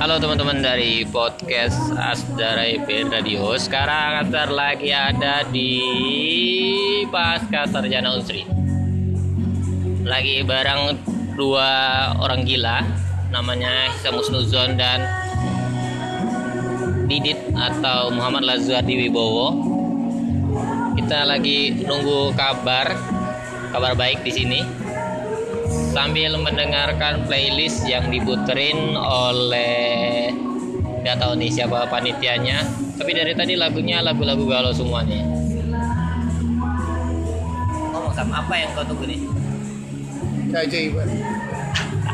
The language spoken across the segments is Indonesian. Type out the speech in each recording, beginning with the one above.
Halo teman-teman dari podcast Asdara IP Radio. Sekarang Asdar lagi ada di Pasca Sarjana Unsri. Lagi bareng dua orang gila, namanya Hisam Musnuzon dan Didit atau Muhammad Lazuardi Wibowo. Kita lagi nunggu kabar, kabar baik di sini sambil mendengarkan playlist yang diputerin oleh nggak tahu nih siapa panitianya. Tapi dari tadi lagunya lagu-lagu galau semua nih. Ngomong sama apa yang kau tunggu nih? Keajaiban.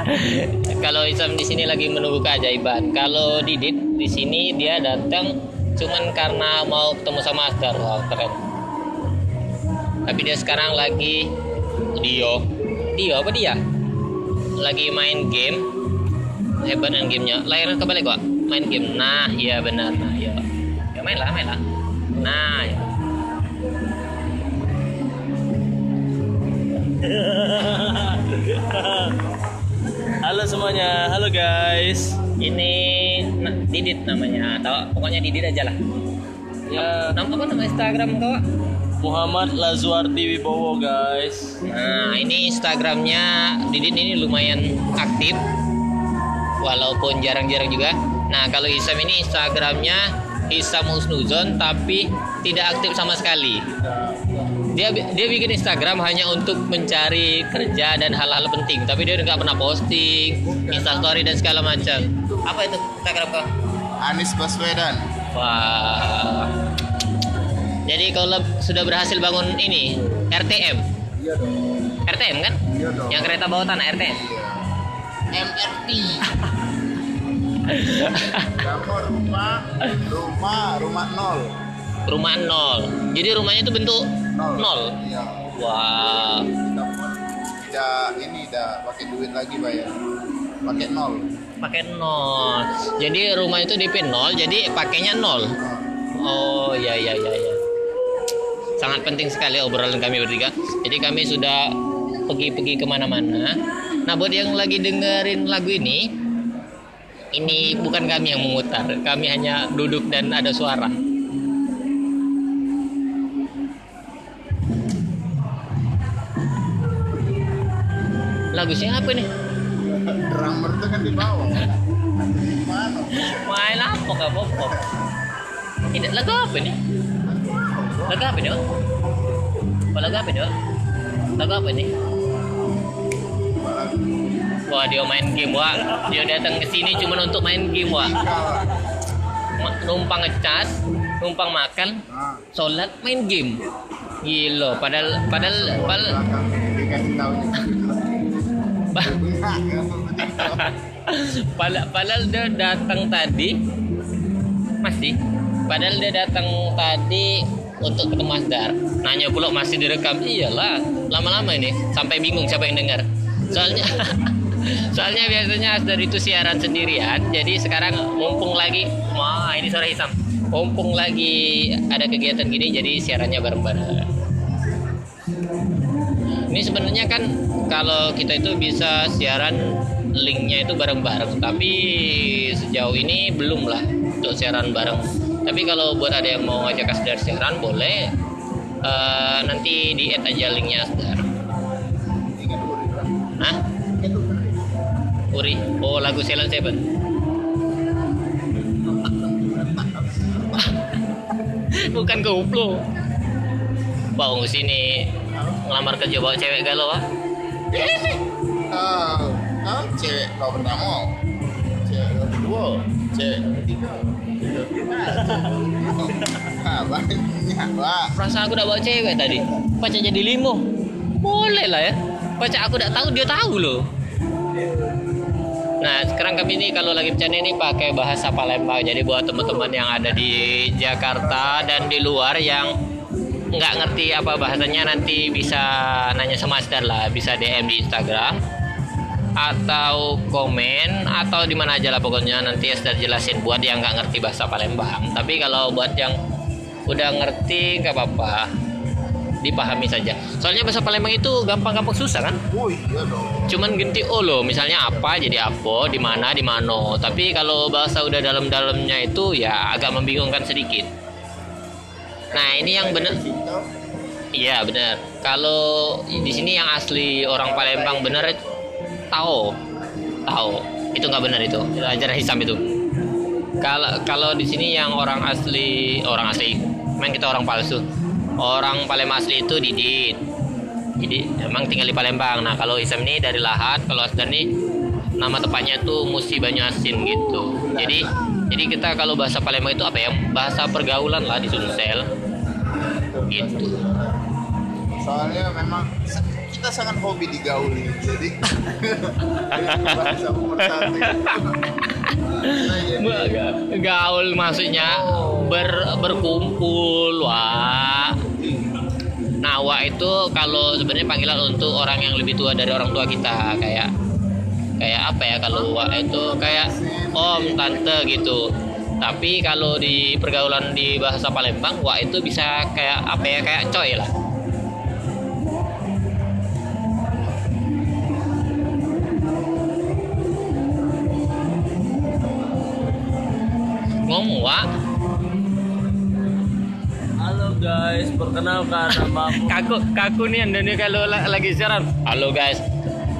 Kalau Isam di sini lagi menunggu keajaiban. Kalau Didit di sini dia datang cuman karena mau ketemu sama Asdar. Wow keren. Tapi dia sekarang lagi Dio Dio apa dia? Lagi main game. Hebat dengan gamenya. Layarnya kebalik kok. Main game. Nah iya benar. Nah ya ya main lah main lah. Nah ya. Halo semuanya, halo guys. ini nah, Didit namanya. Atau pokoknya Didit aja lah. Ya, nama apa nama Instagram kau Muhammad Lazuardi Wibowo guys. Nah, ini Instagramnya Didit ini lumayan aktif, walaupun jarang-jarang juga. Nah, kalau Isam ini Instagramnya Isam Husnuzon, tapi tidak aktif sama sekali. Dia dia bikin Instagram hanya untuk mencari kerja dan hal-hal penting, tapi dia nggak pernah posting, Instastory dan segala macam. Apa itu Instagram kau? Anies Baswedan Wah. Jadi kalau sudah berhasil bangun ini RTM, iya dong RTM kan? iya dong Yang kereta bawah tanah RTM. MRT kamu rumah rumah rumah nol Rumah nol. Jadi rumahnya itu bentuk nol nol. iya Wah. kamu tidak ini tidak pakai duit lagi bayar pakai nol Pakai nol. Jadi rumah itu DP nol, jadi pakainya nol. Oh ya ya ya ya. Sangat penting sekali obrolan kami bertiga. Jadi kami sudah pergi-pergi ke mana-mana. Nah buat yang lagi dengerin lagu ini, ini bukan kami yang memutar. Kami hanya duduk dan ada suara. Lagu siapa nih? drummer itu kan di bawah Main apa Bobo? Ini lagu apa nih? Lagu apa? Wak? Apa lagu apa? Wak? Lagu apa nih? Wah dia main game wah. Dia datang ke sini cuma untuk main game wah. Numpang ngecas, numpang makan, sholat, main game. Gila, padahal padahal padahal padahal, padahal dia datang tadi masih padahal dia datang tadi untuk ketemu Asdar nanya pula masih direkam. Iyalah lama-lama ini. Sampai bingung siapa yang dengar. Soalnya soalnya biasanya Asdar itu siaran sendirian. Jadi sekarang mumpung lagi wah ini suara Hisam mumpung lagi ada kegiatan gini jadi siarannya bareng-bareng. Ini sebenarnya kan kalau kita itu bisa siaran linknya itu bareng-bareng. Tapi sejauh ini belum lah untuk siaran bareng tapi kalau buat ada yang mau ngajak Asdar siaran boleh. Eh, nanti di add aja linknya Asdar. Hah? Uri. Oh lagu Silent Seven. Bukan koplo Bang sini. Ngelamar kerja bawa cewek galau ah. Oh, cewek kau pertama, cewek kedua, cewek ketiga. Perasaan aku udah bawa cewek tadi. Pacar jadi limo. Boleh lah ya. Pacar aku udah tahu dia tahu loh. Nah sekarang kami ini kalau lagi bercanda ini pakai bahasa Palembang. Jadi buat teman-teman yang ada di Jakarta dan di luar yang nggak ngerti apa bahasanya nanti bisa nanya sama Asdar lah. Bisa DM di Instagram atau komen atau di mana aja lah pokoknya nanti Asdar jelasin buat yang nggak ngerti bahasa Palembang tapi kalau buat yang udah ngerti nggak apa-apa dipahami saja. Soalnya bahasa Palembang itu gampang-gampang susah kan? Oh iya dong. Cuman ganti o loh, misalnya apa jadi apa, di mana di mano. Tapi kalau bahasa udah dalam-dalamnya itu ya agak membingungkan sedikit. Nah ini yang benar, Cinta. iya benar. Kalau di sini yang asli orang Palembang benar tahu, tahu itu nggak benar itu ajaran Hisam itu. Kalau kalau di sini yang orang asli orang asli, memang kita orang palsu. Orang Palembang asli itu Didit. Jadi emang tinggal di Palembang. Nah kalau Isam ini dari Lahat, kalau Asdan ini nama tepatnya tuh Musi Banyuasin gitu. Jadi jadi kita kalau bahasa Palembang itu apa ya? Bahasa pergaulan lah di Sumsel. Gitu. Soalnya memang kita sangat hobi digauli. Jadi Gaul maksudnya ber, berkumpul wah. Nah, wa itu kalau sebenarnya panggilan untuk orang yang lebih tua dari orang tua kita kayak kayak apa ya kalau wa itu kayak om tante gitu. Tapi kalau di pergaulan di bahasa Palembang wa itu bisa kayak apa ya kayak coy lah. Ngomong wa Halo guys, perkenalkan nama aku. kaku kaku nih anda nih kalau la- lagi siaran. Halo guys.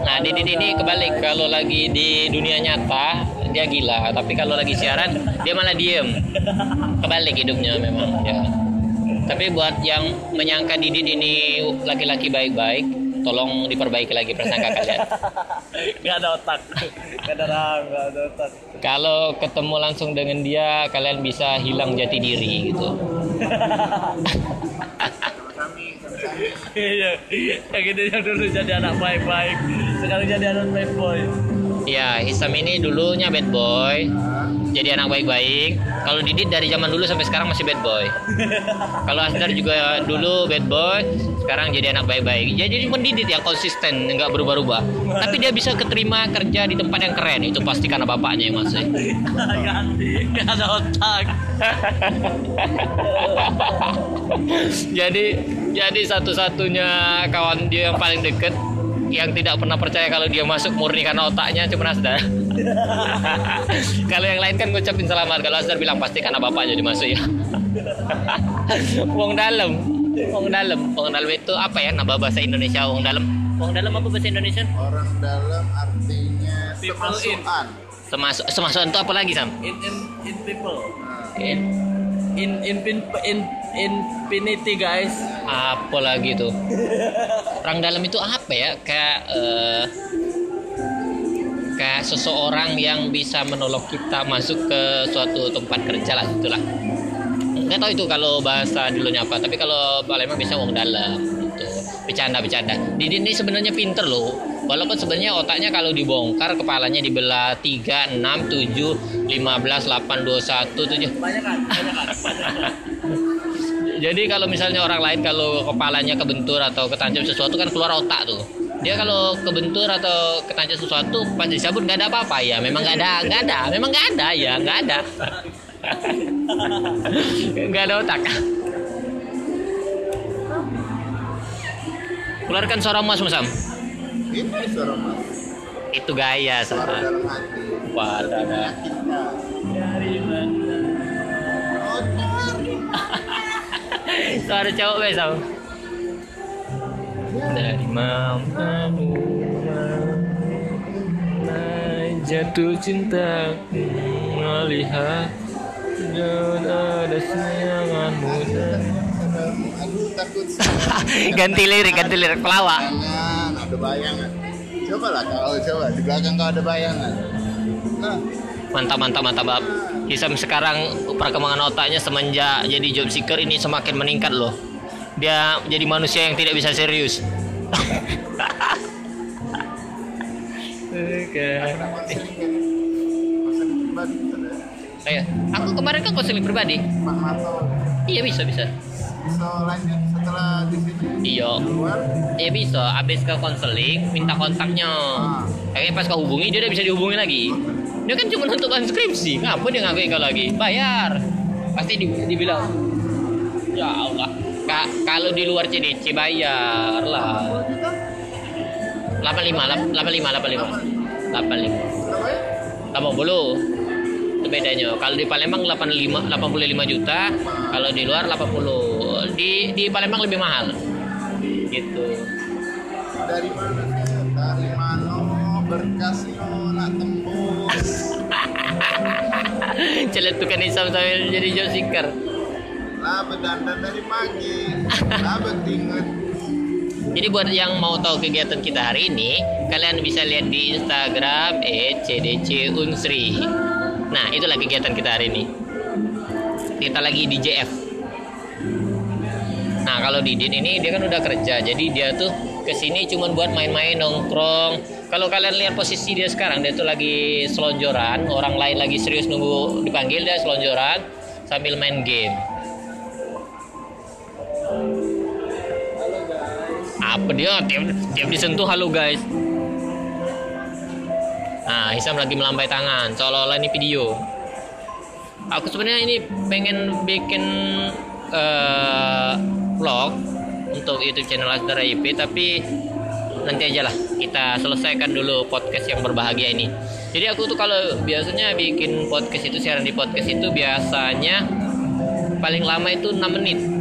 Nah di ini ini kebalik. Kalau lagi di dunia nyata dia gila. Tapi kalau lagi siaran dia malah diem. Kebalik hidupnya memang ya. Tapi buat yang menyangka Didit ini laki-laki baik-baik tolong diperbaiki lagi prasangka kalian Gak ada otak. Gak ada rang, gak ada otak. kalau ketemu langsung dengan dia kalian bisa hilang jati diri gitu Iya, yang gitu yang dulu jadi anak baik-baik, sekarang jadi anak bad boy. ya Hisam ini dulunya bad boy jadi anak baik-baik. Kalau Didit dari zaman dulu sampai sekarang masih bad boy. Kalau Asdar juga dulu bad boy, sekarang jadi anak baik-baik. Ya, Jadi cuma Didit yang konsisten, nggak berubah-ubah. Tapi dia bisa keterima kerja di tempat yang keren. Itu pasti karena bapaknya yang masih. Ganti, gak ada otak. jadi jadi satu-satunya kawan dia yang paling deket yang tidak pernah percaya kalau dia masuk murni karena otaknya cuma Asdar. kalau yang lain kan ngucapin selamat. Kalau Asdar bilang pasti karena bapaknya dimasuk ya. wong dalam, wong dalam, wong dalam itu apa ya nama bahasa Indonesia wong dalam? Wong dalam apa bahasa Indonesia? orang dalam artinya People in. semasukan. Semasuk semasukan itu apa lagi Sam? In in in people, in in in in, in infinity guys. Apa lagi tuh? Orang dalam itu apa ya? Kayak eh, kayak seseorang yang bisa menolong kita masuk ke suatu tempat kerja lah itulah. Nggak tahu itu kalau bahasa dulunya apa, tapi kalau Palembang bisa wong dalam gitu. Bercanda-bercanda. Didi ini sebenarnya pinter loh. Walaupun sebenarnya otaknya kalau dibongkar kepalanya dibelah 3, 6, 7, 15, 8, 21, 7 Banyak kan, banyak kan, banyak kan. Jadi kalau misalnya orang lain kalau kepalanya kebentur atau ketancap sesuatu kan keluar otak tuh. Dia kalau kebentur atau ketancap sesuatu pas disabut nggak ada apa-apa ya. Memang nggak ada, nggak ada. Memang nggak ada ya, nggak ada. Nggak ada otak. Keluarkan suara mas Sam. Ini suara mas. Itu gaya Suara sama. Oh, cari. Suara cowok be Sam. Dari mamamu jatuh cinta melihat dan ada sayanganmu dan ganti lirik ganti lirik pelawak. Ada bayangan. Coba lah kau coba. Di belakang kau ada bayangan. Nah, mantap mantap mantap bab. Hisam sekarang perkembangan otaknya semenjak jadi job seeker ini semakin meningkat loh dia jadi manusia yang tidak bisa serius Saya, aku kemarin kan konseling pribadi. Iya bisa bisa. Bisa lanjut setelah di sini Iya. Iya bisa. Abis ke konseling, minta kontaknya. Kayaknya pas kau hubungi dia udah bisa dihubungi lagi. Dia kan cuma untuk skripsi. Ngapa dia ngakuin kau lagi? Bayar. Pasti di- dibilang. Ya Allah. Ka- kalau di luar CDC bayar lah. 85 lap- 85 85 85 Berapa ya? 80 itu bedanya. Kalau di Palembang 85 85 juta. Kalau di luar 80 di di Palembang lebih mahal. Gitu. Dari mana? Dari mana? Berkasnya nak tembus. celetukan Isam sambil jadi job seeker Lah berdandan dari pagi. Lah bertinget. Jadi buat yang mau tahu kegiatan kita hari ini, kalian bisa lihat di Instagram @cdc unsri. Nah, itulah kegiatan kita hari ini. Kita lagi di JF. Nah, kalau Didin ini dia kan udah kerja, jadi dia tuh ke sini cuma buat main-main nongkrong. Kalau kalian lihat posisi dia sekarang, dia tuh lagi selonjoran, orang lain lagi serius nunggu dipanggil dia selonjoran sambil main game. Apa dia? Tiap, tiap disentuh halo guys. Nah Hisam lagi melambai tangan seolah-olah ini video. Aku sebenarnya ini pengen bikin eh, vlog untuk YouTube channel Asdar IP tapi nanti aja lah kita selesaikan dulu podcast yang berbahagia ini. Jadi aku tuh kalau biasanya bikin podcast itu siaran di podcast itu biasanya paling lama itu 6 menit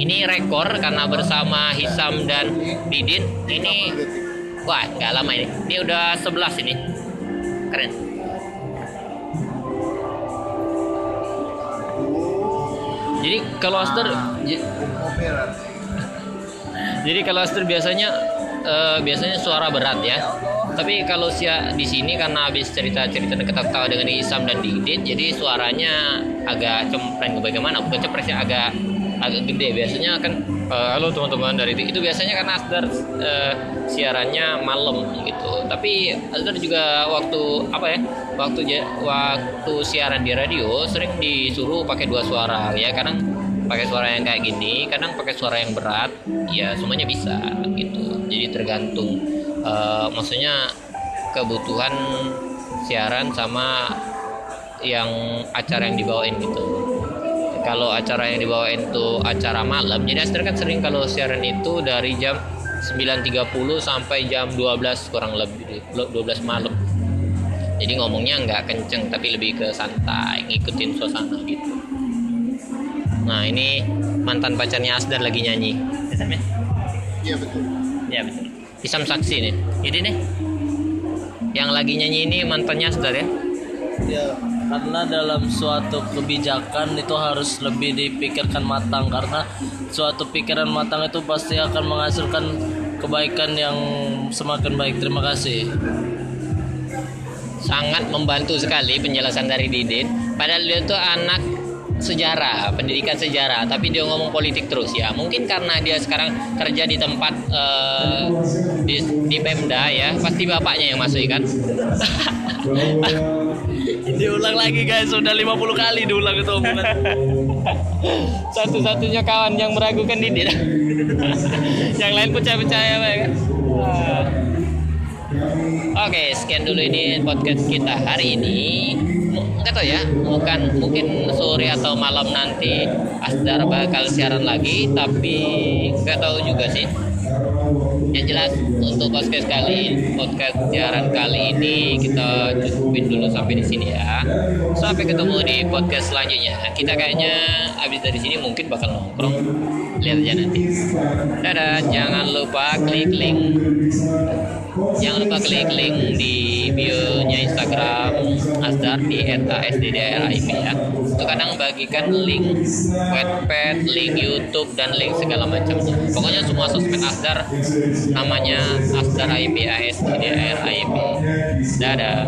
ini rekor karena bersama Hisam dan Didin. Ini wah nggak lama ini. Ini udah 11 ini. Keren. Jadi kalau Aster jadi kalau Aster biasanya eh, biasanya suara berat ya. Tapi kalau sia di sini karena habis cerita-cerita ketawa dengan Hisam dan Didin jadi suaranya agak cempreng. Bagaimana? Bukan cempreng agak agak gede. Biasanya kan eh, halo teman-teman dari itu itu biasanya karena Asdar eh, siarannya malam gitu. Tapi Asdar juga waktu apa ya waktu waktu siaran di radio sering disuruh pakai dua suara. Ya kadang pakai suara yang kayak gini kadang pakai suara yang berat. Ya semuanya bisa gitu. Jadi tergantung eh, maksudnya kebutuhan siaran sama yang acara yang dibawain gitu kalau acara yang dibawain itu acara malam. Jadi Aster kan sering kalau siaran itu dari jam 9.30 sampai jam 12 kurang lebih 12 malam. Jadi ngomongnya nggak kenceng tapi lebih ke santai ngikutin suasana gitu. Nah ini mantan pacarnya Asdar lagi nyanyi. Isam ya? Iya betul. ya betul. Isam saksi nih. Jadi nih. Yang lagi nyanyi ini mantannya Asdar ya? Ya, karena dalam suatu kebijakan itu harus lebih dipikirkan matang karena suatu pikiran matang itu pasti akan menghasilkan kebaikan yang semakin baik. Terima kasih. sangat membantu sekali penjelasan dari Didin. Padahal dia tuh anak sejarah, pendidikan sejarah, tapi dia ngomong politik terus ya. Mungkin karena dia sekarang kerja di tempat eh, di, di Pemda ya, pasti bapaknya yang masuk kan. Diulang lagi guys, sudah 50 kali diulang itu omongan. Satu-satunya kawan yang meragukan Didin. yang lain percaya-percaya kan. Oke, sekian dulu ini podcast kita hari ini. Mu- Nggak tahu ya, bukan mungkin sore atau malam nanti Asdar bakal siaran lagi, tapi nggak tahu juga sih. Yang jelas untuk podcast kali podcast siaran kali ini kita cukupin dulu sampai di sini ya. Sampai ketemu di podcast selanjutnya. Kita kayaknya habis dari sini mungkin bakal nongkrong. Lihat aja nanti. Dadah, jangan lupa klik link Jangan lupa klik link di bio-nya Instagram Asdar di @asddrip ya. Itu kadang bagikan link Wattpad, link YouTube dan link segala macamnya. Pokoknya semua sosmed Asdar namanya Asdar IP ASDDRIP. Dadah.